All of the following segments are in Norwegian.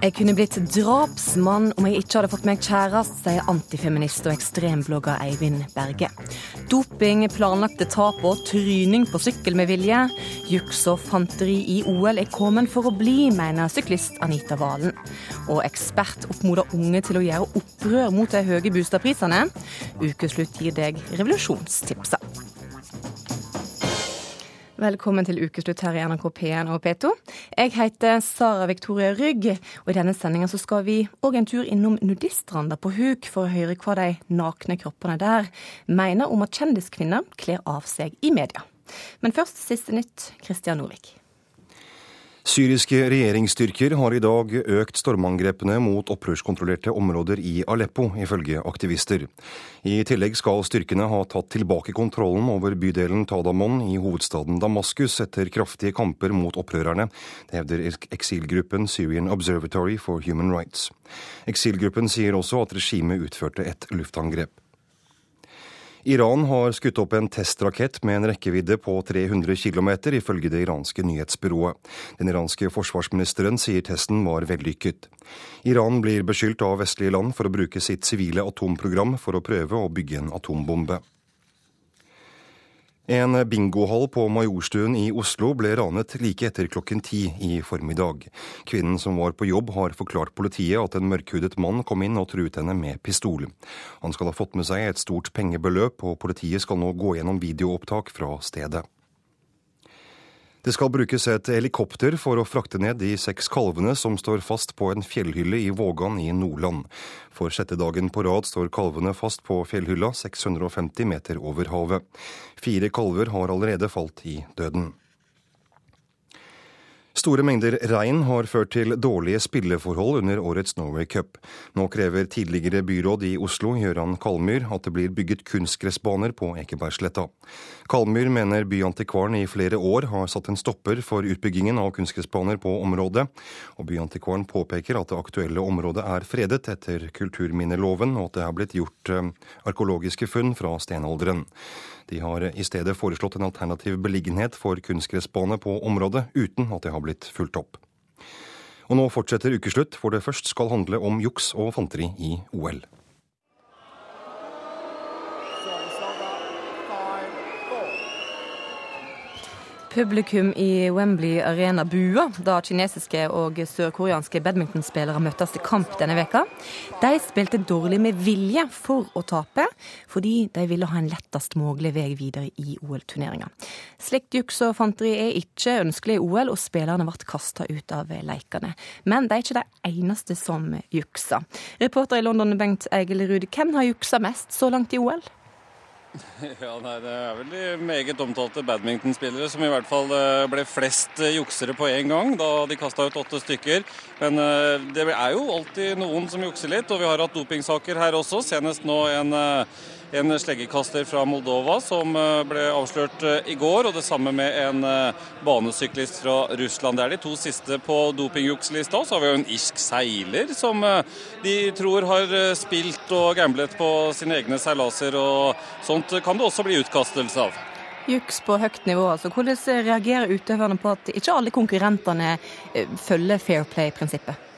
Jeg kunne blitt drapsmann om jeg ikke hadde fått meg kjæreste, sier antifeminist og ekstremblogger Eivind Berge. Doping, planlagte tap og tryning på sykkel med vilje. Juks og fanteri i OL er kommet for å bli, mener syklist Anita Valen. Og ekspert oppmoder unge til å gjøre opprør mot de høye boligprisene. Ukeslutt gir deg revolusjonstipsa. Velkommen til ukeslutt her i NRK P1 og P2. Jeg heter Sara Victoria Rygg, og i denne sendinga skal vi òg en tur innom nudiststranda på Huk for å høre hva de nakne kroppene der mener om at kjendiskvinner kler av seg i media. Men først siste nytt, Christian Norvik. Syriske regjeringsstyrker har i dag økt stormangrepene mot opprørskontrollerte områder i Aleppo, ifølge aktivister. I tillegg skal styrkene ha tatt tilbake kontrollen over bydelen Tadamon i hovedstaden Damaskus etter kraftige kamper mot opprørerne. Det hevder eksilgruppen Syrian Observatory for Human Rights. Eksilgruppen sier også at regimet utførte et luftangrep. Iran har skutt opp en testrakett med en rekkevidde på 300 km, ifølge det iranske nyhetsbyrået. Den iranske forsvarsministeren sier testen var vellykket. Iran blir beskyldt av vestlige land for å bruke sitt sivile atomprogram for å prøve å bygge en atombombe. En bingohall på Majorstuen i Oslo ble ranet like etter klokken ti i formiddag. Kvinnen som var på jobb har forklart politiet at en mørkhudet mann kom inn og truet henne med pistol. Han skal ha fått med seg et stort pengebeløp, og politiet skal nå gå gjennom videoopptak fra stedet. Det skal brukes et helikopter for å frakte ned de seks kalvene som står fast på en fjellhylle i Vågan i Nordland. For sjette dagen på rad står kalvene fast på fjellhylla 650 meter over havet. Fire kalver har allerede falt i døden. Store mengder regn har ført til dårlige spilleforhold under årets Norway Cup. Nå krever tidligere byråd i Oslo, Gøran Kalmyr, at det blir bygget kunstgressbaner på Ekebergsletta. Kalmyr mener byantikvaren i flere år har satt en stopper for utbyggingen av kunstgressbaner på området, og byantikvaren påpeker at det aktuelle området er fredet etter kulturminneloven, og at det er blitt gjort eh, arkeologiske funn fra stenalderen. De har i stedet foreslått en alternativ beliggenhet for kunstgressbane på området, uten at det har blitt fulgt opp. Og nå fortsetter ukeslutt, hvor det først skal handle om juks og fanteri i OL. Publikum i Wembley Arena bua da kinesiske og sørkoreanske badmintonspillere møttes til kamp denne veka. De spilte dårlig med vilje for å tape, fordi de ville ha en lettest mulig vei videre i OL-turneringa. Slikt juks og fanteri er ikke ønskelig i OL, og spillerne ble kasta ut av leikene. Men de er ikke de eneste som jukser. Reporter i London Bengt Eigelerud, hvem har juksa mest så langt i OL? Ja, nei, Det er vel de meget omtalte badmintonspillere som i hvert fall eh, ble flest eh, juksere på én gang, da de kasta ut åtte stykker. Men eh, det er jo alltid noen som jukser litt, og vi har hatt dopingsaker her også. Senest nå en en sleggekaster fra Moldova som eh, ble avslørt eh, i går, og det samme med en eh, banesyklist fra Russland. Det er de to siste på dopingjukselista. Så har vi jo en irsk seiler som de tror har spilt og gamblet på sine egne seilaser, og sånt kan det også bli utkastelse av. Juks på høyt nivå. altså. Hvordan reagerer utøverne på at ikke alle konkurrentene følger fair play-prinsippet?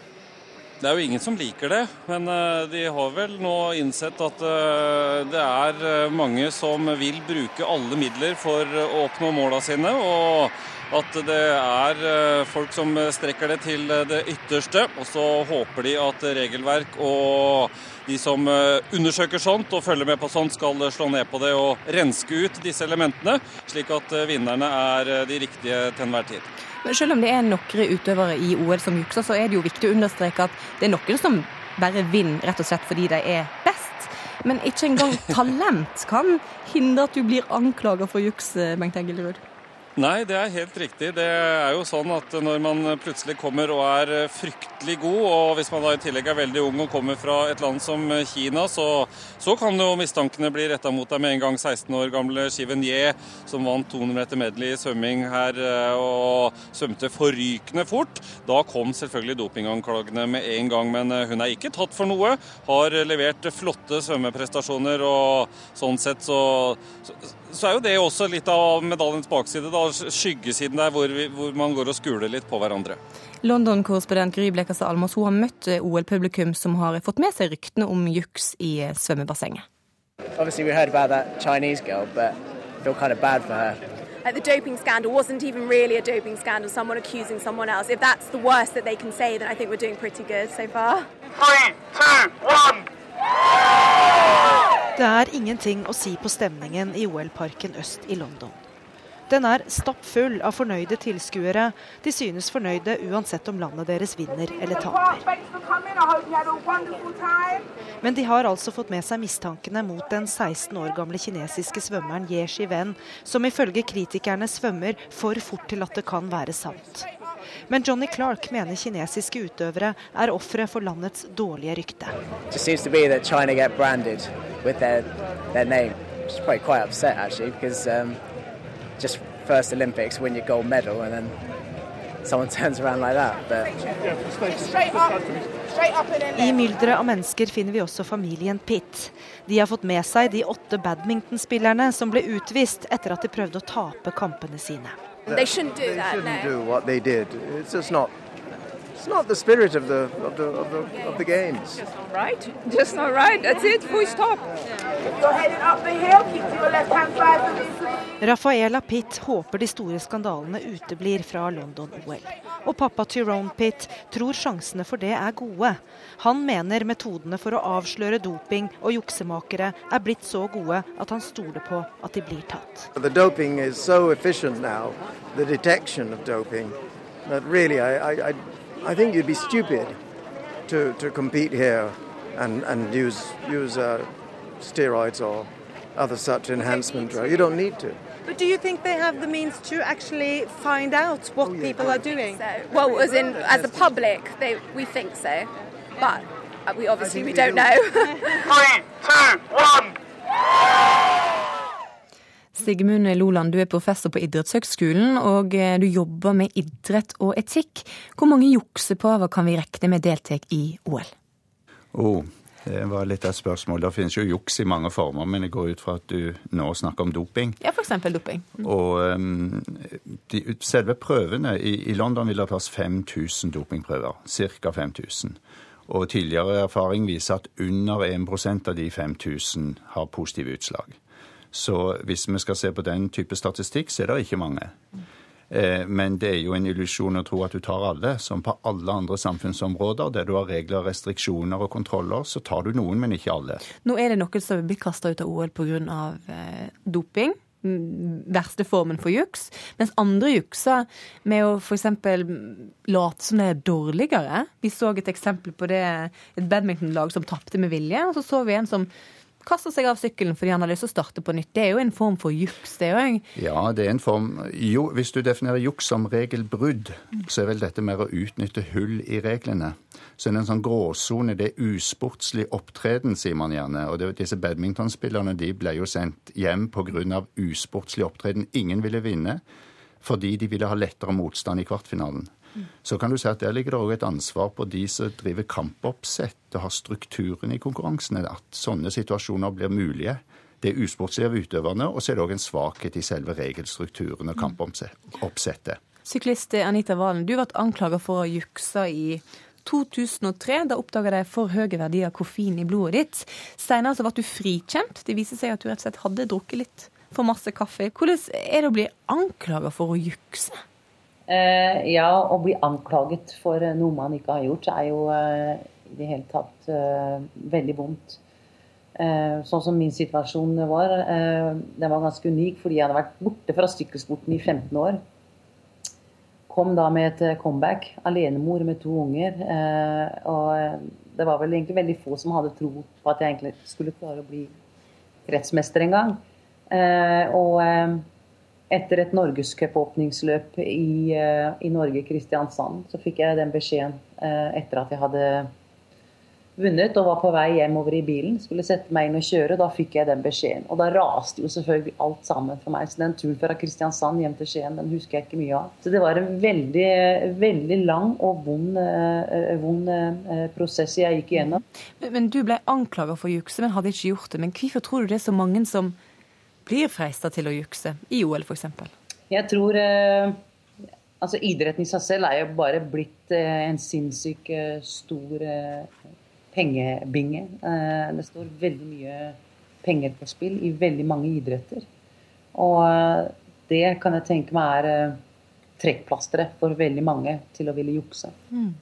Det er jo ingen som liker det, men eh, de har vel nå innsett at eh, det er eh, mange som vil bruke alle midler for å oppnå måla sine. og at det er folk som strekker det til det ytterste. Og så håper de at regelverk og de som undersøker sånt og følger med på sånt, skal slå ned på det og renske ut disse elementene, slik at vinnerne er de riktige til enhver tid. Men selv om det er noen utøvere i OL som jukser, så er det jo viktig å understreke at det er noen som bare vinner rett og slett fordi de er best. Men ikke engang talent kan hindre at du blir anklaga for juks, Bengt Eggelrud. Nei, det er helt riktig. Det er jo sånn at når man plutselig kommer og er fryktelig god, og hvis man da i tillegg er veldig ung og kommer fra et land som Kina, så, så kan jo mistankene bli retta mot deg med en gang. 16 år gamle Shiven Ye, som vant 200 meter medley i svømming her eh, og svømte forrykende fort. Da kom selvfølgelig dopinganklagene med en gang, men eh, hun er ikke tatt for noe. Har levert flotte svømmeprestasjoner, og sånn sett så, så så er jo det også litt av medaljens bakside. da, Skyggesiden der hvor, vi, hvor man går og skuler litt på hverandre. London-korrespondent Gry Blekastad Almås har møtt OL-publikum som har fått med seg ryktene om juks i svømmebassenget. Obviously, we heard about that Chinese girl, but I feel kind of bad for her. Like the doping scandal wasn't even really a doping scandal, someone accusing someone else. If that's the worst that they can say, then I think we're doing pretty good so far. Three, two, one. Det er ingenting å si på stemningen i OL-parken øst i London. Den er stappfull av fornøyde tilskuere. De synes fornøyde uansett om landet deres vinner eller taper. Men de har altså fått med seg mistankene mot den 16 år gamle kinesiske svømmeren Ye Shiwen, som ifølge kritikerne svømmer for fort til at det kan være sant. Men Johnny Clark mener kinesiske utøvere er ofre for landets dårlige rykte. China get branded with their, their name. Quite upset actually because um, just first Olympics, win your gold medal, and then someone turns around like that. But... I mylderet av mennesker finner vi også familien Pitt. De har fått med seg de åtte badmintonspillerne som ble utvist etter at de prøvde å tape kampene sine. They shouldn't do that, no. It's not the spirit of the of the of the, of the games. Just not right. Just not right. That's it. Full stop. Rafaela Pitt håper de store skandalene uteblir fra London-OL. Og pappa Tyrone Pitt tror sjansene for det er gode. Han mener metodene for å avsløre doping og juksemakere er blitt så gode at han stoler på at de blir tatt. The doping is so efficient now, the detection of doping, that really I, I, I think you'd be stupid to, to compete here and, and use, use uh, steroids or other such enhancement drugs. You don't need to. But do you think they have the means to actually find out what oh, yeah, people are doing? So, well, as in as a public, they, we think so, but uh, we obviously we don't know. Three, two, one. Sigmund Loland, du er professor på Idrettshøgskolen, og eh, du jobber med idrett og etikk. Hvor mange jukseprøver kan vi regne med deltar i OL? Oh, det var litt av et spørsmål. Det finnes jo juks i mange former, men jeg går ut fra at du nå snakker om doping. Ja, f.eks. doping. Mm. Og um, de, selve prøvene i, i, London vil det tas 5000 dopingprøver. Ca. 5000. Og tidligere erfaring viser at under 1% av de 5000 har positive utslag. Så hvis vi skal se på den type statistikk, så er det ikke mange. Eh, men det er jo en illusjon å tro at du tar alle. Som på alle andre samfunnsområder der du har regler, restriksjoner og kontroller, så tar du noen, men ikke alle. Nå er det noen som blir kasta ut av OL pga. Eh, doping. Verste formen for juks. Mens andre jukser med å f.eks. late som det er dårligere. Vi så et eksempel på det, et badmintonlag som tapte med vilje. Og så så vi en som kaster seg av sykkelen fordi han har lyst til å starte på nytt. Det er jo en form for juks, det òg. Ja, det er en form Jo, hvis du definerer juks som regelbrudd, så er vel dette mer å utnytte hull i reglene. Så er det en sånn gråsone. Det er usportslig opptreden, sier man gjerne. Og det, disse badmintonspillerne de ble jo sendt hjem pga. usportslig opptreden. Ingen ville vinne fordi de ville ha lettere motstand i kvartfinalen. Så kan du si at der ligger det òg et ansvar på de som driver kampoppsett og har strukturen i konkurransene, at sånne situasjoner blir mulige. Det er usportslig av utøverne, og så er det òg en svakhet i selve regelstrukturen og kampoppsettet. Syklist Anita Valen, du ble anklaga for å jukse i 2003. Da oppdaga de for høye verdier av koffein i blodet ditt. Senere ble du frikjent. Det viser seg at du rett og slett hadde drukket litt for masse kaffe. Hvordan er det å bli anklaga for å jukse? Eh, ja, å bli anklaget for noe man ikke har gjort, er jo eh, i det hele tatt eh, veldig vondt. Sånn som min situasjon var. Den var ganske unik fordi jeg hadde vært borte fra sykkelsporten i 15 år. Kom da med et comeback. Alenemor med to unger. Og det var vel egentlig veldig få som hadde tro på at jeg egentlig skulle klare å bli kretsmester en gang. Og etter et norgescupåpningsløp i, eh, i Norge, Kristiansand, så fikk jeg den beskjeden eh, etter at jeg hadde vunnet og var på vei hjemover i bilen. Skulle sette meg inn og kjøre, da fikk jeg den beskjeden. Og da raste jo selvfølgelig alt sammen for meg. Så den turen fra Kristiansand hjem til Skien, den husker jeg ikke mye av. Så det var en veldig, veldig lang og vond, eh, vond prosess jeg gikk igjennom. Men, men du ble anklaga for å jukse, men hadde ikke gjort det. Men hvorfor tror du det er så mange som blir freista til å jukse i OL f.eks.? Jeg tror eh, Altså Idretten i seg selv er jo bare blitt eh, en sinnssyk eh, stor eh, pengebinge. Eh, det står veldig mye penger på spill i veldig mange idretter. Og eh, det kan jeg tenke meg er trekkplasteret for veldig mange til å ville jukse. Mm.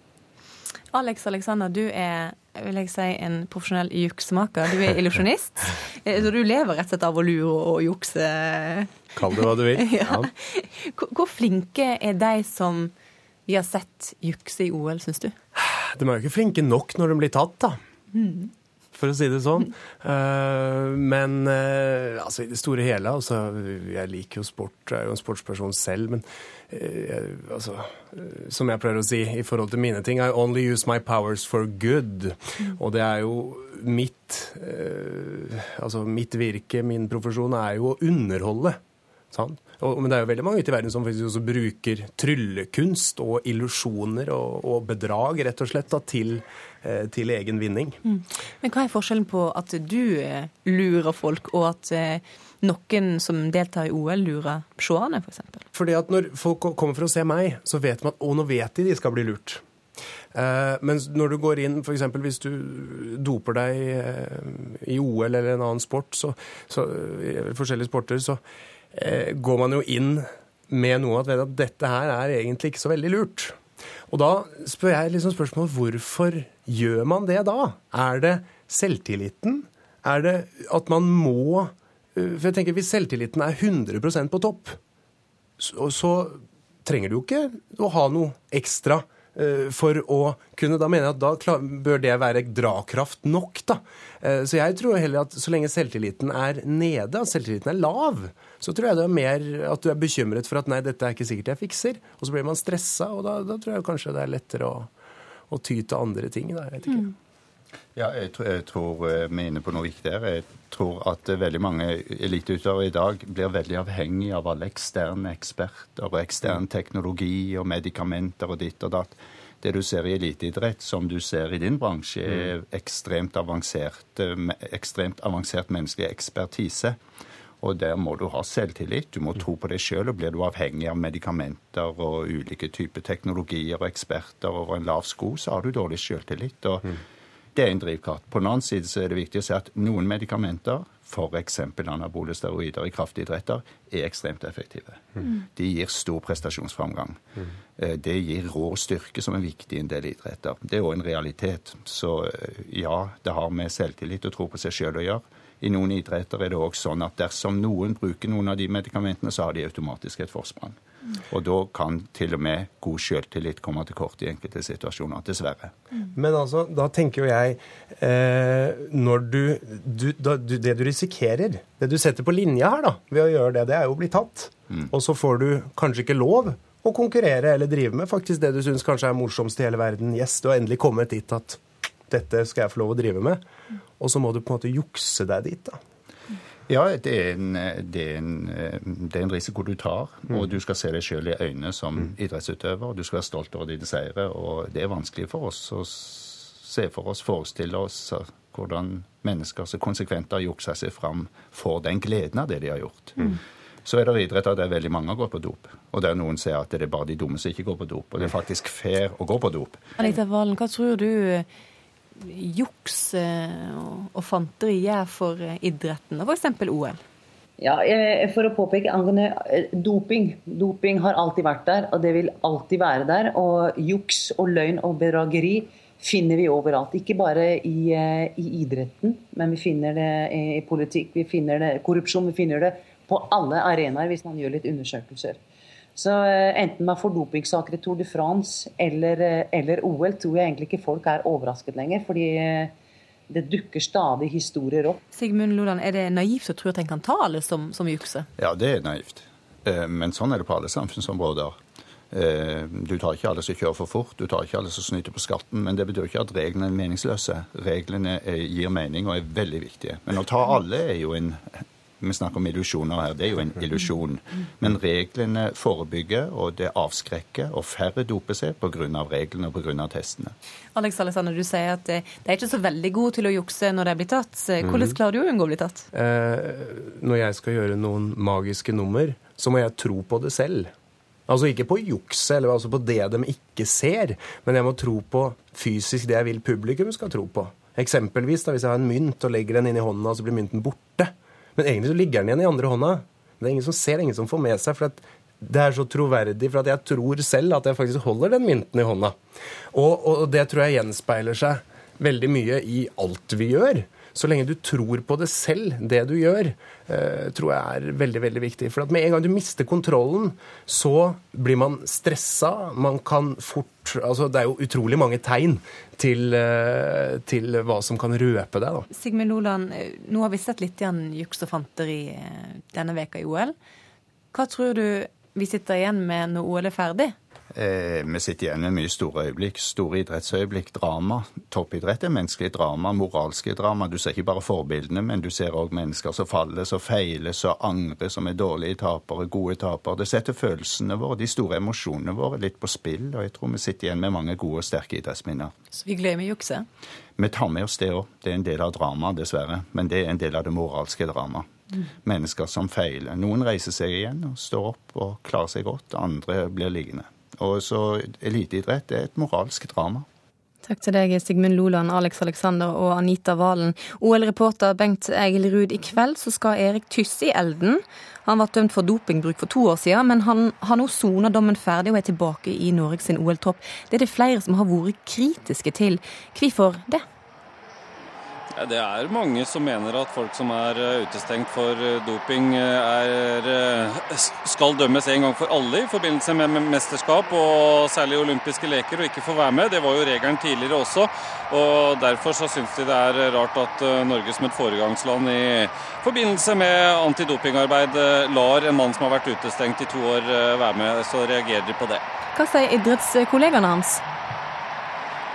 Alex Alexander, du er vil jeg si, en profesjonell juksemaker. Du er illusjonist. Eh, Så du lever rett og slett av å lure og jukse. Kall det hva du vil. Ja. Hvor hvor flinke er de som vi har sett jukse i OL, syns du? De er jo ikke flinke nok når de blir tatt, da. Mm. For å si det sånn. Eh, men eh, altså, i det store hele altså, Jeg liker jo sport, jeg er jo en sportsperson selv. Men eh, altså, som jeg pleier å si i forhold til mine ting, I only use my powers for good. Og det er jo mitt Altså mitt virke, min profesjon, er jo å underholde. Sant? Og, men det er jo veldig mange ute i verden som faktisk også bruker tryllekunst og illusjoner og, og bedrag rett og slett da, til, eh, til egen vinning. Mm. Men hva er forskjellen på at du eh, lurer folk, og at eh, noen som deltar i OL, lurer seerne, f.eks.? Fordi at når folk kommer for å se meg, så vet man at å, nå vet de de skal bli lurt. Eh, mens når du går inn, f.eks. hvis du doper deg eh, i OL eller en annen sport, så, så, forskjellige sporter, så går man jo inn med noe at, at dette her er egentlig ikke så veldig lurt. Og da spør jeg liksom spørsmålet hvorfor gjør man det da? Er det selvtilliten? Er det at man må eh, For jeg tenker hvis selvtilliten er 100% på topp, så, så trenger du jo ikke å ha noe ekstra eh, for å kunne Da mener jeg at da bør det være drakraft nok, da. Eh, Så jeg tror heller at så lenge selvtilliten er nede, at selvtilliten er lav, så tror jeg det er mer at du er bekymret for at nei, dette er ikke sikkert jeg fikser. Og så blir man stressa, og da, da tror jeg kanskje det er lettere å, å ty til andre ting. Da. Jeg vet ikke. Ja, jeg tror, jeg tror eh, vi er inne på noe viktig her. Jeg tror at eh, veldig mange eliteutøvere i dag blir veldig avhengig av alle eksterne eksperter og ekstern teknologi og medikamenter og ditt og datt. Det du ser i eliteidrett, som du ser i din bransje, er ekstremt avansert, eh, ekstremt avansert menneskelig ekspertise. Og der må du ha selvtillit. Du må tro på deg sjøl. Og blir du avhengig av medikamenter og ulike typer teknologier og eksperter over en lav sko, så har du dårlig selvtillit. Og det er en drivkraft. På den annen side så er det viktig å si at noen medikamenter, f.eks. anabole steroider i kraftidretter, er ekstremt effektive. Mm. De gir stor prestasjonsframgang. Eh, Det gir rå styrke, som er viktig i en del idretter. Det er òg en realitet. Så eh, ja, det har med selvtillit og tro på seg sjøl å gjøre. I noen idretter er det òg sånn at dersom noen bruker noen av de medikamentene, så har de automatisk et forsprang. Og da kan til og med god selvtillit komme til kort i enkelte situasjoner, dessverre. Men altså, da tenker jo jeg eh, Når du, du, da, du Det du risikerer, det du setter på linja her da, ved å gjøre det, det er jo å bli tatt. Og så får du kanskje ikke lov å konkurrere eller drive med faktisk det du syns kanskje er morsomst i hele verden. Yes, du har endelig kommet dit at dette skal jeg få lov å drive med. Og så må du på en måte jukse deg dit, da. Ja, det er, en, det, er en, det er en risiko du tar, Mm. og du skal se deg sjøl i øynene som idrettsutøver. og Du skal være stolt over dine seire, og det er vanskelig for oss å se for oss, forestille oss eh, hvordan mennesker som konsekvent har juksa seg fram, får den gleden av det de har gjort. Så er det idretter der veldig mange går på dop, og der noen sier at det er bare de dumme som ikke går på dop. Og det er faktisk fair å gå på dop. Anita Valen, hva tror du eh, juks eh, og- og fanteri gjør for eh, idretten, og f.eks. OL? Ja, For å påpeke angående eh, doping. Doping har alltid vært der, og det vil alltid være der. Og juks og løgn og bedrageri finner vi overalt. Ikke bare i, i idretten, men vi finner det i politikk, vi finner det korrupsjon. Vi finner det på alle arenaer hvis man gjør litt undersøkelser. Så eh, enten man får dopingsaker i Tour de France eller, eh, eller OL, tror jeg egentlig ikke folk er overrasket lenger. fordi eh, det dukker stadig historier opp. Sigmund Lodan, er det naivt å tro at en kan ta alle som, som jukser? Ja, det er naivt. Eh, Men sånn er det på alle samfunnsområder. Eh, Du tar ikke alle som kjører for fort, du tar ikke alle som snyter på skatten, men det betyr ikke at reglene er meningsløse. Reglene gir mening og er veldig viktige. Men å ta alle er jo en Vi snakker om illusjoner her. Det er jo en illusjon. Men reglene forebygger, og det avskrekker, og færre doper seg pga. reglene og pga. testene. Alex Alexander, du sier at eh, de er ikke så veldig gode til å jukse når de blir tatt. Eh, Hvordan Mhm. klarer du å unngå å bli tatt? Eh, når jeg skal gjøre noen magiske nummer, så må jeg tro på det selv. Altså ikke på jukset eller altså på det de ikke ser, men jeg må tro på fysisk det jeg vil publikum skal tro på. Eksempelvis da, hvis jeg har en mynt og legger den inn i hånda, så blir mynten borte. Men egentlig så ligger den igjen i andre hånda. Det er ingen som ser, ingen som får med seg. for det er så troverdig, for jeg tror selv at jeg faktisk holder den mynten i hånda. Og, og det tror jeg gjenspeiler seg veldig mye i alt vi gjør. Så lenge du tror på det selv, det du gjør, eh, tror jeg er veldig veldig viktig. For at med en gang du mister kontrollen, så blir man stressa. Man kan fort altså Det er jo utrolig mange tegn til, eh, til hva som kan røpe deg. da. Sigmund Loland, eh, nå har vi sett litt igjen juks og fanteri denne veka i OL. Hva tror du vi sitter igjen med når OL er ferdig? Eh, vi sitter igjen med mye store øyeblikk. Store idrettsøyeblikk, drama. Toppidrett er menneskelig drama, moralske drama. Du ser ikke bare forbildene, men du ser òg mennesker som faller, som feiler, som angrer, som er dårlige tapere, gode tapere. Det setter følelsene våre, de store emosjonene våre, litt på spill. Og jeg tror vi sitter igjen med mange gode og sterke idrettsminner. Så vi glemmer jukset? Vi tar med oss det òg. Det er en del av dramaet, dessverre. Men det er en del av det moralske dramaet. Mm. Mennesker som feiler. Noen reiser seg igjen og står opp og klarer seg godt. Andre blir liggende. Og så eliteidrett er et moralsk drama. Takk til deg, Sigmund Loland, Alex Alexander og Anita Valen. OL-reporter Bengt Egil Ruud, i kveld så skal Erik Tysse i elden. Han var dømt for dopingbruk for to år siden, men han har nå sona dommen ferdig og er tilbake i Norge sin OL-tropp. Det er det flere som har vært kritiske til. Hvorfor det? Det er mange som mener at folk som er eh, utestengt for eh, doping, eh, er, skal dømmes en gang for alle i forbindelse med mesterskap og særlig olympiske leker, og ikke få være med. Det var jo regelen tidligere også. og Derfor så syns de det er rart at Norge som et foregangsland i forbindelse med antidopingarbeid lar en mann som har vært utestengt i to år være med. Så reagerer de på det. Hva sier idrettskollegaene hans?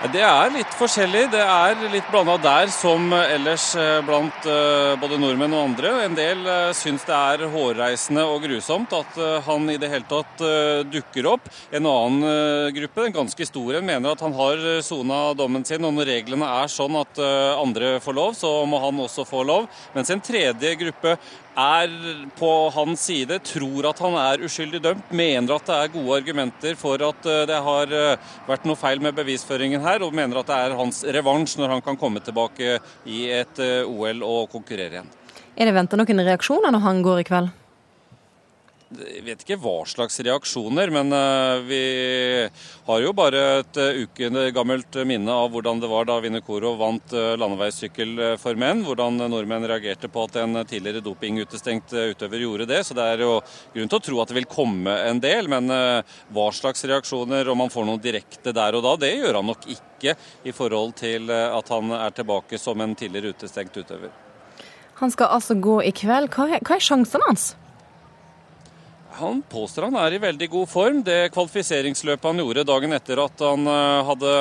Det er litt forskjellig. Det er litt blanda der som ellers eh, blant eh, både nordmenn og andre. En del eh, syns det er hårreisende og grusomt at han i det hele tatt dukker opp. En annen gruppe, en ganske stor en, mener at han har sona dommen sin. Og når reglene er sånn at andre får lov, så må han også få lov. Mens en tredje gruppe er på hans side, tror at han er uskyldig dømt, mener at det er gode argumenter for at eh, det har eh, vært noe feil med bevisføringen her, og mener at det er hans revansj når han kan komme tilbake i et eh, OL og konkurrere igjen. Er det venta noen reaksjoner når han går i kveld? Jeg vet ikke hva slags reaksjoner, men eh, vi har jo bare et eh, uke gammelt minne av hvordan det var da Vinokoro vant eh, landeveissykkel for menn. Hvordan nordmenn reagerte på at en tidligere dopingutestengt utøver gjorde det. Så det er jo grunn til å tro at det vil komme en del. Men hva slags reaksjoner, om han får noe direkte der og da, det gjør han nok ikke i forhold til at han er tilbake som en tidligere utestengt utøver. Han skal altså gå i kveld. Hva er, hva er sjansene hans? Han påstår han er i veldig god form. Det kvalifiseringsløpet han gjorde dagen etter at han eh, hadde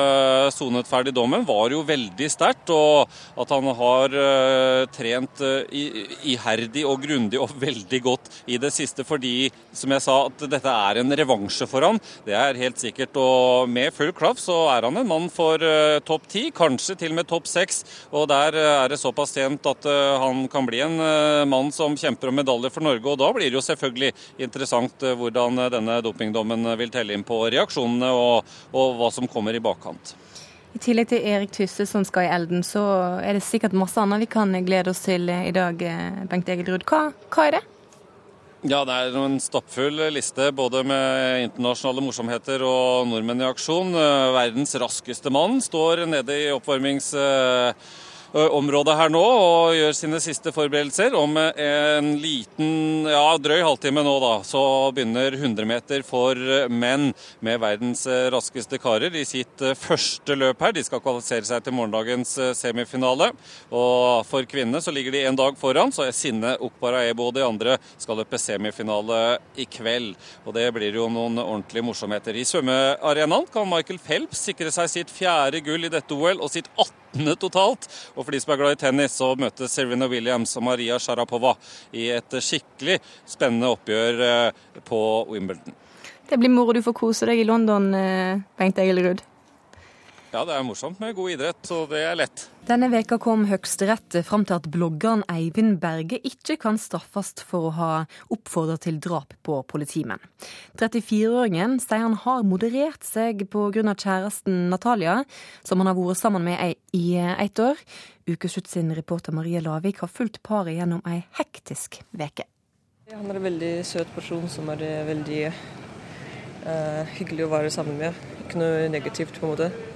sonet ferdig dommen, var jo veldig sterkt. Og at han har eh, trent eh, iherdig og grundig og veldig godt i det siste fordi, som jeg sa, at dette er en revansje for han. Det er helt sikkert. Og med full klaff så er han en mann for topp ti, kanskje til og med topp seks. Og der er det såpass sent at han kan bli en mann som kjemper om medaljer for Norge. Og da blir det jo selvfølgelig interessant interessant eh, hvordan eh, denne dopingdommen vil telle inn på reaksjonene og, og hva som kommer i bakkant. I tillegg til Erik Tysse som skal i elden, så er det sikkert masse annet vi kan glede oss til i dag. Eh, Bengt Egil Ruud, hva, hva er det? Ja, det er en stappfull liste både med internasjonale morsomheter og nordmenn i aksjon. Verdens raskeste mann står nede i oppvarmings området her nå og gjør sine siste forberedelser. Om en liten, ja, drøy halvtime nå, da, så begynner 100 meter for menn med verdens raskeste karer i sitt første løp her. De skal kvalifisere seg til morgendagens semifinale. Og for kvinnene så ligger de en dag foran, så Sinne Okparaebo og de andre skal løpe semifinale i kveld. Og det blir jo noen ordentlige morsomheter. I svømmearenaen kan Michael Phelps sikre seg sitt fjerde gull i dette OL og sitt 18 totalt. Og for de som er glad i tennis, så møtes Serena Williams og Maria Sharapova i et skikkelig spennende oppgjør eh, på Wimbledon. Det blir moro du får kose deg i London, eh, Bengt Egil Ruud. Ja, det er morsomt med god idrett, så det er lett. Denne veka kom Høyesterett fram til at bloggeren Eivind Berge ikke kan straffes for å ha oppfordret til drap på politimenn. 34-åringen sier han har moderert seg pga. kjæresten Natalia, som han har vært sammen med i ett år. Ukeslutt sin reporter Marie Lavik har fulgt paret gjennom ei hektisk veke. Han er en veldig søt person som er veldig uh, hyggelig å være sammen med. Ikke noe negativt, på en måte.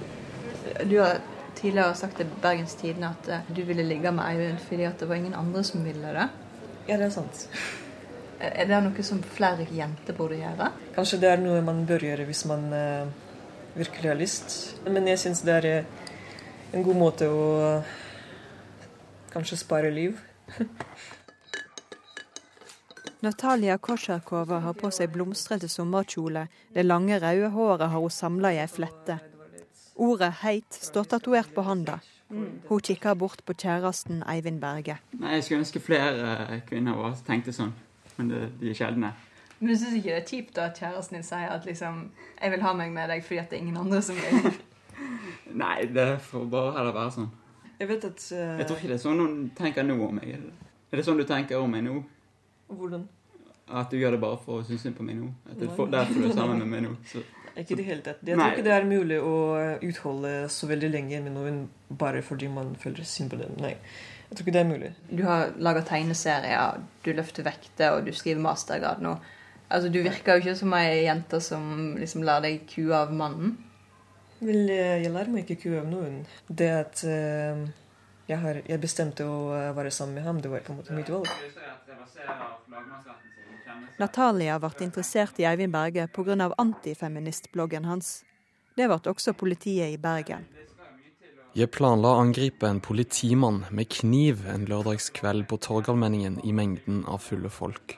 Du har tidligere sagt til Bergens Tidende at eh, du ville ligge med Eivind fordi at det var ingen andre som ville det. Ja, det er sant. Er det noe som flere jenter burde gjøre? Kanskje det er noe man bør gjøre hvis man uh, virkelig har lyst. Men jeg syns det er uh, en god måte å kanskje spare liv. Natalia Kosjarkova har på seg blomstrete sommerkjole. Det lange, røde håret har hun samla i ei flette. Ordet 'heit' står tatovert på handa. Hun kikker bort på kjæresten Eivind Berge. Nei, Jeg skulle ønske flere kvinner var, tenkte sånn, men det, de er sjeldne. Men du syns ikke det er kjipt da at kjæresten din sier at liksom 'jeg vil ha meg med deg fordi at det er ingen andre som vil'? Nei, det får bare heller være sånn. Jeg vet at uh... Jeg tror ikke det er sånn noen tenker nå om meg. Er det sånn du tenker om meg nå? Hvordan? At du gjør det bare for å synes synd på meg nå? At det er derfor du er sammen med meg nå? Så. Ikke i det hele tatt. Jeg tror ikke det er mulig å utholde så veldig lenge med noen bare fordi man føler synd på den. Nei, jeg tror ikke det er mulig. Du har laga tegneserier, du løfter vekter, og du skriver mastergrad nå. Altså, Du virker jo ikke som ei jente som liksom lar deg kue av mannen. Vel, jeg lar meg ikke kue av noen. Det at uh, jeg, har, jeg, bestemte å være sammen med ham, det var på en måte mitt valg. Natalia ble interessert i Eivind Berge pga. antifeministbloggen hans. Det ble også politiet i Bergen. Jeg planla å angripe en politimann med kniv en lørdagskveld på Torgallmenningen i mengden av fulle folk.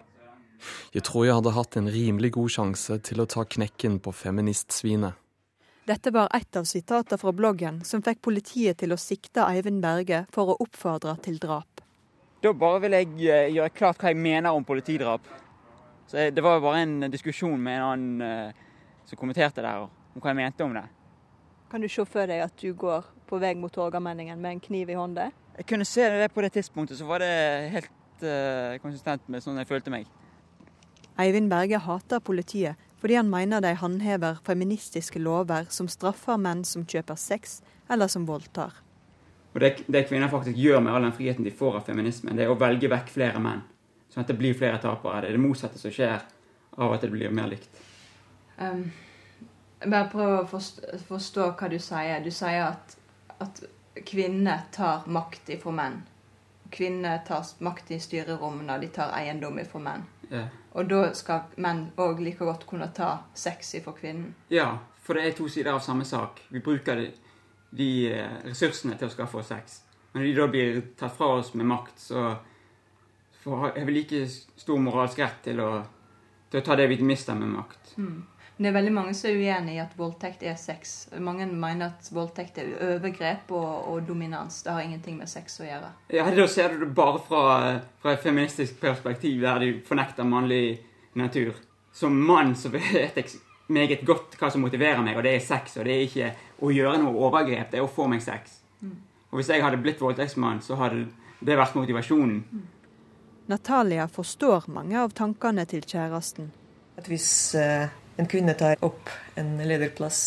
Jeg tror jeg hadde hatt en rimelig god sjanse til å ta knekken på feministsvinet. Dette var et av sitatene fra bloggen som fikk politiet til å sikte Eivind Berge for å oppfordre til drap. Da bare vil jeg eh, gjøre klart hva jeg mener om politidrap. Så Det var jo bare en diskusjon med en annen uh, som kommenterte der, om hva jeg mente om det. Kan du se for deg at du går på vei mot Torgallmenningen med en kniv i hånda? Jeg kunne se det på det tidspunktet, så var det helt uh, konsistent med sånn jeg følte meg. Eivind Berge hater politiet fordi han mener de håndhever feministiske lover som straffer menn som kjøper sex, eller som voldtar. Og det, det kvinner faktisk gjør med all den friheten de får av feminismen, det er å velge vekk flere menn. Sånn at det blir flere tapere. Det er det motsatte som skjer av at det blir mer likt. Um, bare prøv å forstå, forstå, hva du sier. Du sier at, at kvinner tar makt ifra menn. Kvinner tar makt i styrerommene, de tar eiendom ifra menn. Ja. Og da skal menn òg like godt kunne ta sex ifra kvinnen. Ja, for det er to sider av samme sak. Vi bruker de, de ressursene til å skaffe oss sex. Men når de da blir tatt fra oss med makt, så har vi like stor moralsk rett til å, til å ta det vi mister med makt. Mm. Det er veldig mange som er uenig i at voldtekt er sex. Mange mener at voldtekt er overgrep og, og, dominans. Det har ingenting med sex å gjøre. Ja, Da ser du det bare fra, fra et feministisk perspektiv, der de fornekter mannlig natur. Som mann så vet jeg meget godt hva som motiverer meg, og det er sex. Og det er ikke å gjøre noe overgrep, det er å få meg sex. Mm. Og hvis jeg hadde blitt voldtektsmann, så hadde det vært motivasjonen. Mm. Natalia forstår mange av tankene til kjæresten. At hvis uh, en kvinne tar opp en lederplass,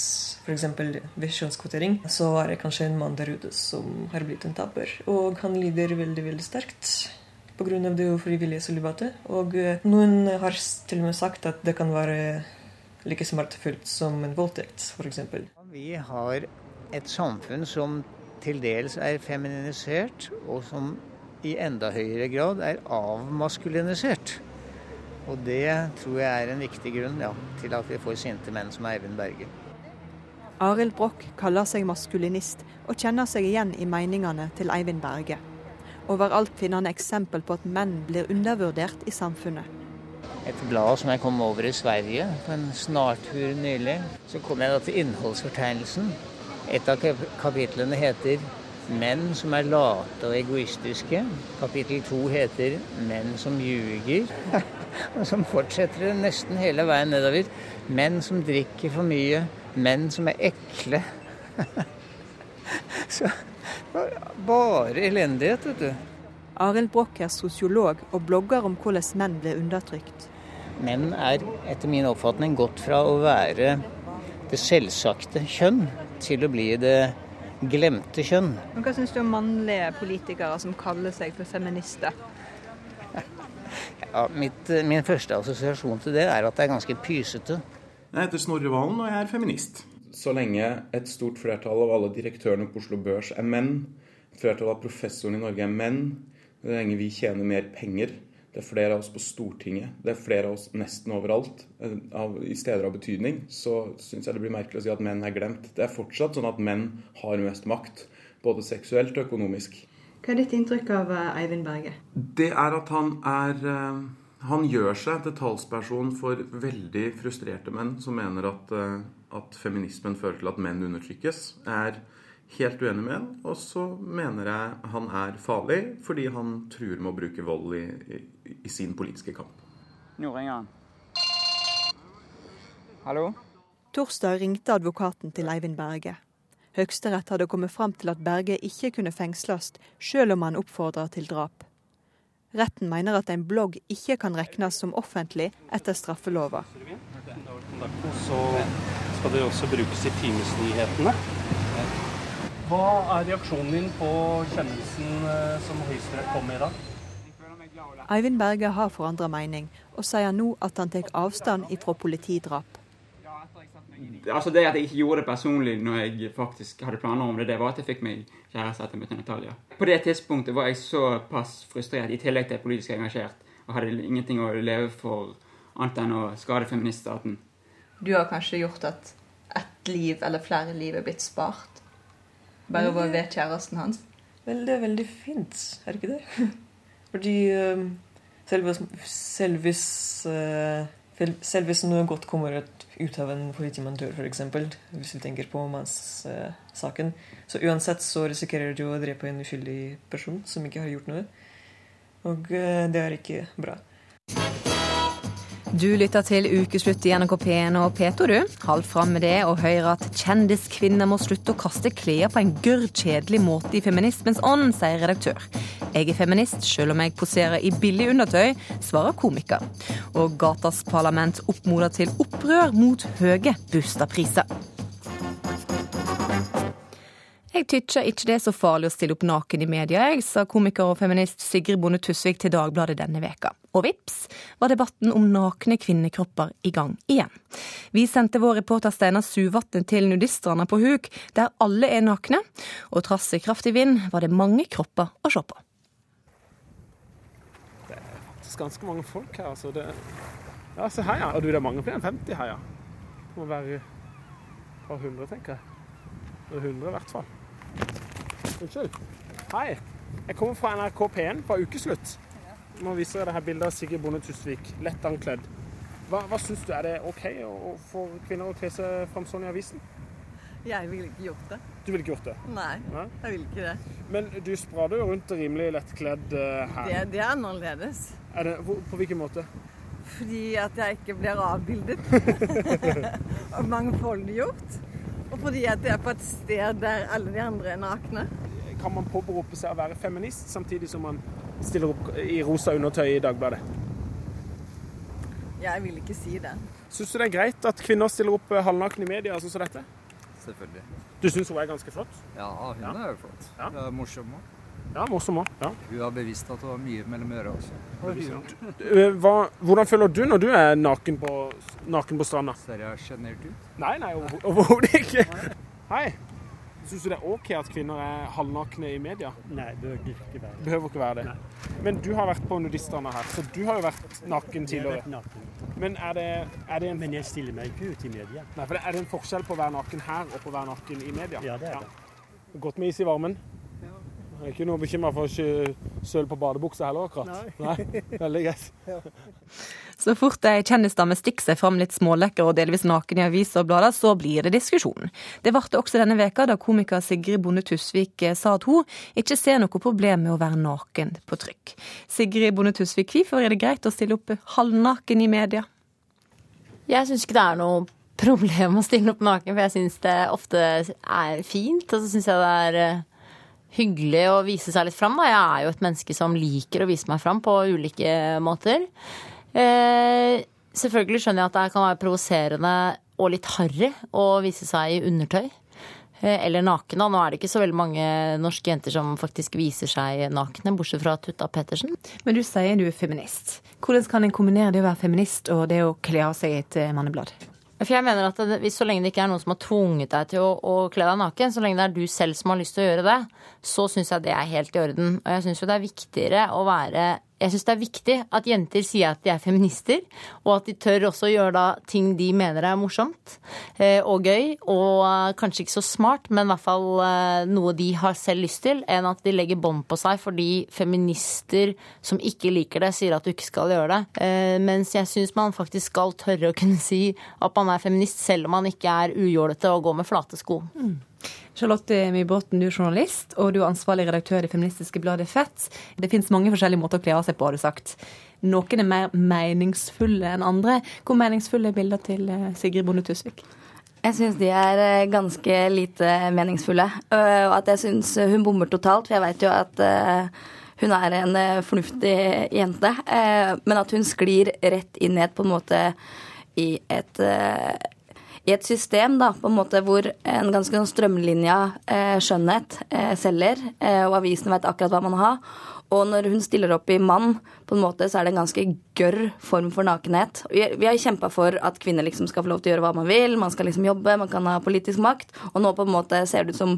f.eks. ved kjønnskvotering, så er det kanskje en mann der ute som har blitt en taper. Og han lider veldig, veldig sterkt pga. det ufrivillige sølibatet. Og uh, noen har til og med sagt at det kan være like smertefullt som en voldtekt, f.eks. Vi har et samfunn som til dels er feminisert, og som i enda høyere grad er avmaskulinisert. Og det tror jeg er en viktig grunn ja, til at vi får sinte menn som Eivind Berge. Arild Broch kaller seg maskulinist, og kjenner seg igjen i meningene til Eivind Berge. Overalt finner han eksempel på at menn blir undervurdert i samfunnet. Et blad som jeg kom over i Sverige på en snartur nylig. Så kom jeg da til innholdsfortegnelsen. Et av kapitlene heter Menn som er late og egoistiske. Kapittel to heter Menn som ljuger. og som fortsetter det nesten hele veien nedover. Menn som drikker for mye. Menn som er ekle. Så, bare elendighet, vet du. Arild Broch er sosiolog og blogger om hvordan menn ble undertrykt. Menn er etter min oppfatning gått fra å være det selvsagte kjønn til å bli det glemte kjønn. Men Hva syns du om mannlige politikere som kaller seg for feminister? Ja, mitt, min første assosiasjon til det er at det er ganske pysete. Jeg heter Snorre Valen og jeg er feminist. Så lenge et stort flertall av alle direktørene på Oslo Børs er menn, et flertall av professorene i Norge er menn, så lenge vi tjener mer penger, det er flere av oss på Stortinget, det er flere av oss nesten overalt eh, av, i steder av betydning, så syns jeg det blir merkelig å si at menn er glemt. Det er fortsatt sånn at menn har mest makt, både seksuelt og økonomisk. Hva er ditt inntrykk av eh, Eivind Berge? Det er at han er eh, Han gjør seg til talsperson for veldig frustrerte menn som mener at, at feminismen fører til at menn undertrykkes. Er helt uenig med han. Og så mener jeg han er farlig fordi han truer med å bruke vold i, i, i sin politiske kamp. Nå. Hallo? Torsdag ringte advokaten til Eivind Berge. Høyesterett hadde kommet fram til at Berge ikke kunne fengsles, selv om han oppfordrer til drap. Retten mener at en blogg ikke kan regnes som offentlig etter straffelova. Så skal det også brukes i timesnyhetene. Hva er reaksjonen din på kjennelsen eh, som Høyesterett kom med i dag? Eivind Berge har forandra mening, og sier nå at han tar avstand ifra politidrap. Altså Det at jeg ikke gjorde det personlig når jeg faktisk hadde planer om det, det var at jeg fikk meg kjæreste etter møtet Natalia. På det tidspunktet var jeg såpass frustrert, i tillegg til politisk engasjert, og hadde ingenting å leve for annet enn å skade feministstaten. Du har kanskje gjort at ett liv eller flere liv er blitt spart? Bare ved kjæresten hans? Vel, det er veldig fint, er det ikke det? Fordi um, selv hvis, selv hvis, eh, noe godt kommer ut av en politimann dør, f.eks., hvis vi tenker på mannssaken, så uansett så risikerer du å drepe en uskyldig person som ikke har gjort noe. Og eh, det er ikke bra. Du lytter til Ukeslutt i NRK P1 og P2, du. Hold fram med det og hør at kjendiskvinner må slutte å kaste klær på en gørr kjedelig måte i feminismens ånd, sier redaktør. Jeg er feminist selv om jeg poserer i billig undertøy, svarer komiker. Og gatas parlament oppmoder til opprør mot høye bustapriser. Jeg tykker ikke det er så farlig å stille opp naken i media, jeg, sa komiker og feminist Sigrid Bonde Tusvik til Dagbladet denne veka. Og vips var debatten om nakne kvinnekropper i gang igjen. Vi sendte vår reporter Steinar Suvatn til nudiststranda på Huk, der alle er nakne, og trass i kraftig vind var det mange kropper å se på. Faktisk ganske mange folk her. altså. Det... Ja, se her, ja. Og du, det er mange flere enn 50 her, ja. Det må være et par hundre, tenker jeg. Det er 100 i hvert fall. Unnskyld. Hei. Jeg kommer fra NRK P1 på Ukeslutt. Nå viser jeg deg her bildet av Sigrid Bonde Tusvik, lett ankledd. Hva, hva syns du, er det OK å, å for kvinner å kle seg fram sånn i avisen? Jeg ville ikke gjort det. Du ville ikke gjort det? Nei, Nei? jeg vil ikke det. Men du sprader jo rundt rimelig lettkledd eh, her. Det, det er annerledes. Er det, hvor- på hvilken måte? Fordi at jeg ikke blir avbildet. og mangfoldiggjort. Og fordi at jeg er på et sted der alle de andre er nakne. Kan man påberope seg å være feminist samtidig som man stiller opp i rosa undertøy i Dagbladet? Jeg vil ikke si det. Syns du det er greit at kvinner stiller opp eh, halvnakne i media sånn som dette? Selvfølgelig. Du syns hun er ganske flott? Ja, hun er jo flott. Hun er morsom òg. Ja, morsom òg. Ja. Hun har bevisst at hun har mye mellom øra også. Eh, Hva, hvordan føler du når du er naken på, naken på stranda? Ser jeg sjenert ut? Nei, nei, overho- overhodet ikke. Hei. Syns du det er OK at kvinner er halvnakne i media? Nei, det behøver ikke være det. Behøver ikke være det. Men du har vært på Nudistene her, så du har jo vært naken Jeg har vært tidligere. naken. Men er det, er det en Men jeg stiller meg ikke ut i media. Nei, for det- Er det en forskjell på å være naken her og på å være naken i media? Ja, det er det. Godt med is i varmen? Jeg er ikke noe bekymra for søl på badebuksa heller, akkurat? Nei. Veldig greit. Så fort ei kjendisdame stikker seg fram litt smålekker og delvis naken i aviser og blader, så blir det diskusjon. Det varte også denne veka da komiker Sigrid Bonde Tusvik eh, sa at hun ikke ser noe problem med å være naken på trykk. Sigrid Bonde Tusvik, hvorfor er det greit å stille opp halvnaken i media? Jeg syns ikke det er noe problem å stille opp naken, for jeg syns det ofte er fint. Og så syns jeg det er eh, hyggelig å vise seg litt fram. Da. Jeg er jo et menneske som liker å vise meg fram på ulike måter. Eh, selvfølgelig skjønner jeg at det kan være provoserende og litt harry å vise seg i undertøy. Eh, eller naken. da. Nå er det ikke så veldig mange norske jenter som faktisk viser seg nakne, bortsett fra Tutta Pettersen. Men du sier du er feminist. Hvordan kan en kombinere det å være feminist og det å kle av seg et eh, manneblad? For jeg mener at det, Så lenge det ikke er noen som har tvunget deg til å, å kle deg naken, så lenge det er du selv som har lyst til å gjøre det, så syns jeg det er helt i orden. Og jeg syns jo det er viktigere å være jeg syns det er viktig at jenter sier at de er feminister, og at de tør også å gjøre da ting de mener er morsomt eh, og gøy, og kanskje ikke så smart, men i hvert fall eh, noe de har selv lyst til, enn at de legger bånd på seg fordi feminister som ikke liker det, sier at du ikke skal gjøre det. Eh, mens jeg syns man faktisk skal tørre å kunne si at man er feminist, selv om man ikke er ujålete og går med flate sko. Mm. Charlotte Mybråten, du er journalist, og du er ansvarlig redaktør i feministiske bladet Fett. Det fins mange forskjellige måter å kle av seg på, har du sagt. Noen er mer meningsfulle enn andre. Hvor meningsfulle er bilder til eh, Sigrid Bonde Tusvik? Jeg syns de er eh, ganske lite meningsfulle. Og at jeg syns hun bommer totalt, for jeg veit jo at øh, hun er en fornuftig jente. Men at hun sklir rett inn i et på en måte i et i et system da, på en måte hvor en ganske sånn strømlinja eh, skjønnhet eh, selger, eh, og avisen vet akkurat hva man har. Og når hun stiller opp i mann, på en måte, så er det en ganske gørr form for nakenhet. Vi har kjempa for at kvinner liksom skal få lov til å gjøre hva man vil, man skal liksom jobbe, man kan ha politisk makt. Og nå på en måte ser det ut som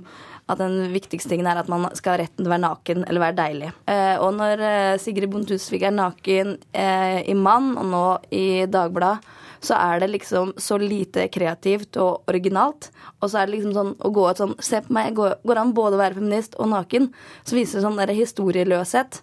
at den viktigste tingen er at man skal ha retten til å være naken eller være deilig. Eh, og når eh, Sigrid Bonde Tusvik er naken eh, i Mann, og nå i Dagbladet, så er det liksom så lite kreativt og originalt. Og så er det liksom sånn å gå ut sånn Se på meg, går, går an både å være feminist og naken. Så viser det sånn der historieløshet.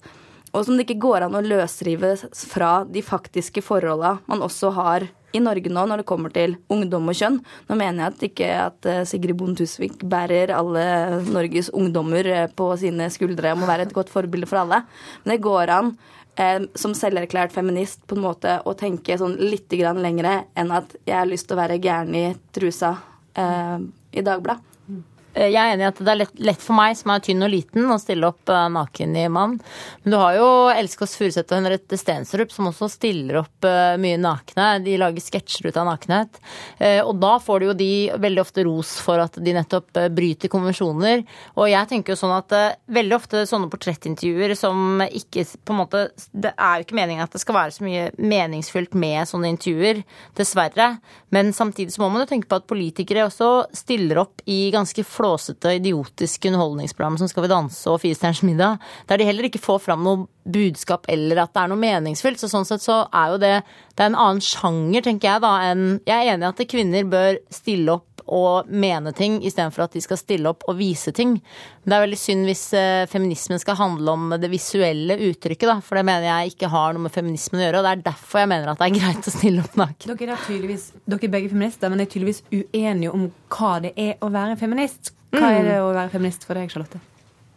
Og som det ikke går an å løsrive fra de faktiske forholda man også har i Norge nå når det kommer til ungdom og kjønn. Nå mener jeg at ikke at eh, Sigrid Bonde Tusvik bærer alle Norges ungdommer eh, på sine skuldre og må være et godt forbilde for alle. Men det går an eh, som selverklært feminist på en måte å tenke sånn litt grann lengre enn at jeg har lyst til å være gæren i trusa eh, i Dagbladet. Eh, jeg er enig i at det er lett, lett, for meg, som er tynn og liten, å stille opp uh, naken i mann. Men du har jo Elskås Kåss Furuseth og Henriette Stensrup som også stiller opp uh, mye nakne. De lager sketsjer ut av nakenhet. Uh, og da får de jo de veldig ofte ros for at de nettopp bryter konvensjoner. Og jeg tenker jo sånn at veldig ofte sånne portrettintervjuer som ikke på en måte Det er jo ikke meningen at det skal være så mye meningsfylt med sånne intervjuer, dessverre. Men samtidig så må man jo tenke på at politikere også stiller opp i ganske flott flåsete, idiotiske underholdningsprogram som Skal vi danse og Firestjerners middag, der de heller ikke får fram noe budskap eller at det er noe meningsfylt. Så sånn sett så er jo det Det er en annen sjanger, tenker jeg, da, enn Jeg er enig i at kvinner bør stille opp og mene ting istedenfor at de skal stille opp og vise ting. Men det er veldig synd hvis eh, feminismen skal handle om det visuelle uttrykket, da. For det mener jeg ikke har noe med feminismen å gjøre. Og det er derfor jeg mener at det er greit å stille opp naken. Dere er, tydeligvis, dere er begge feminister, men er tydeligvis uenige om hva det er å være feminist. Hva er det å være feminist for deg, Charlotte?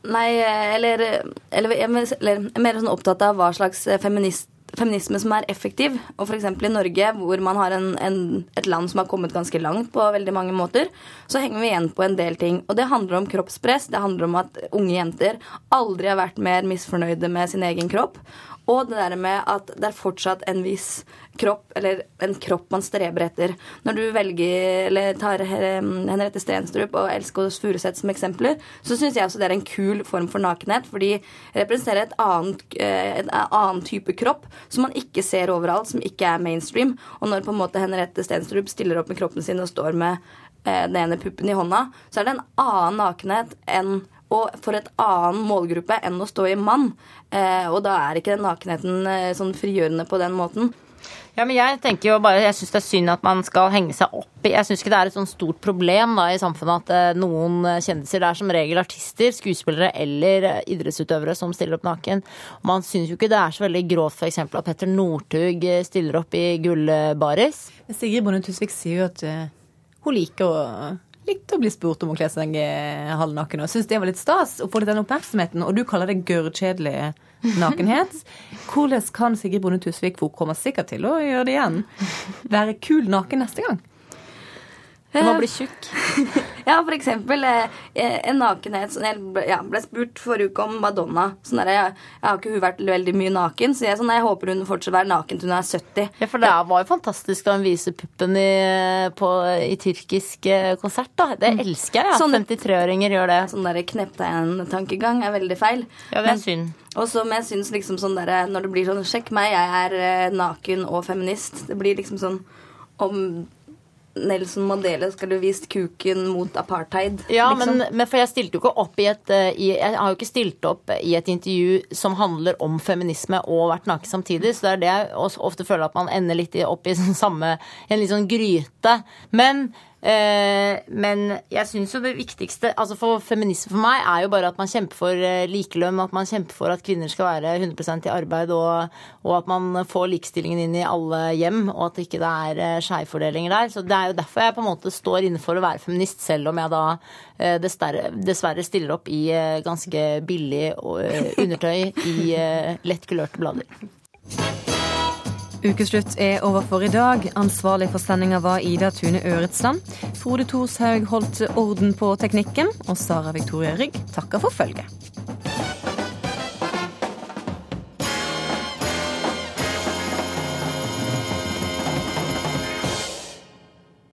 Nei, eller, eller, eller, eller mer sånn opptatt av hva slags feminist feminisme som er effektiv. Og f.eks. i Norge, hvor man har en, en, et land som har kommet ganske langt på veldig mange måter, så henger vi igjen på en del ting. Og det handler om kroppspress. Det handler om at unge jenter aldri har vært mer misfornøyde med sin egen kropp. Og det der med at det er fortsatt en viss kropp, eller en kropp man streber etter. Når du velger, eller tar Henriette Stenstrup og Elsk og Furuseth som eksempler, så syns jeg også det er en kul form for nakenhet, for de representerer et annet, eh, en annen type kropp som man ikke ser overalt, som ikke er mainstream. Og når på en måte Henriette Stenstrup stiller opp med kroppen sin og står med eh, den ene puppen i hånda, så er det en annen nakenhet enn og for et annen målgruppe enn å stå i mann. Eh, og da er ikke den nakenheten eh, sånn frigjørende på den måten. Ja, men Jeg tenker jo bare, jeg syns det er synd at man skal henge seg opp i Jeg syns ikke det er et sånn stort problem da, i samfunnet at eh, noen kjendiser Det er som regel artister, skuespillere eller idrettsutøvere som stiller opp naken. Man syns jo ikke det er så veldig grovt f.eks. at Petter Northug stiller opp i gullbaris. Sigrid Bonde Tusvik sier jo at uh, hun liker å litt å bli spurt om å kle seg halvnaken. Og syns det var litt stas å få litt den oppmerksomheten. Og du kaller det gørrkjedelig nakenhet. Hvordan kan Sigrid Bonde Tusvik, for hun kommer sikkert til å gjøre det igjen, være kul naken neste gang? Du må bli tjukk. Ja, for eksempel eh, en nakenhet som Jeg ble, spurt forrige uke om Madonna. Sånn der, jeg, jeg har ikke hun vært veldig mye naken, så jeg, sånn, jeg håper hun fortsatt være naken til hun er 70. Ja, for det var jo fantastisk da hun viser puppen i, på, i tyrkisk eh, konsert. da. Det elsker jeg, Sånn- 53-åringer gjør det. Sånn der en-tankegang er veldig feil. Ja, det er synd. Og som jeg syns liksom sånn derre når det blir sånn Sjekk meg, jeg er eh, naken og feminist. Det blir liksom sånn om Nelson Mandela skulle vist kuken mot apartheid. Ja, liksom. men, men for jeg stilte jo ikke opp i et eh, i, Jeg har jo ikke stilt opp i et intervju som handler om feminisme og vært naken samtidig, så det er det jeg ofte føler at man ender litt opp i sånn samme En litt sånn gryte. Men men jeg syns jo det viktigste altså for feminisme for meg er jo bare at man kjemper for eh, likelønn, at man kjemper for at kvinner skal være 100% i arbeid, og, og at man får likestillingen inn i alle hjem, og at det ikke er eh, skjevfordelinger der. Så det er jo derfor jeg på en måte står inne for å være feminist, selv om jeg da eh, dessverre, stiller opp i eh, ganske billig eh, undertøy i eh, lett kulørte blader. Ukeslutt er over for i dag. Ansvarlig for sendinga var Ida Tune Øretsland. Frode Thorshaug holdt orden på teknikken, og Sara Victoria Rygg takker for følget.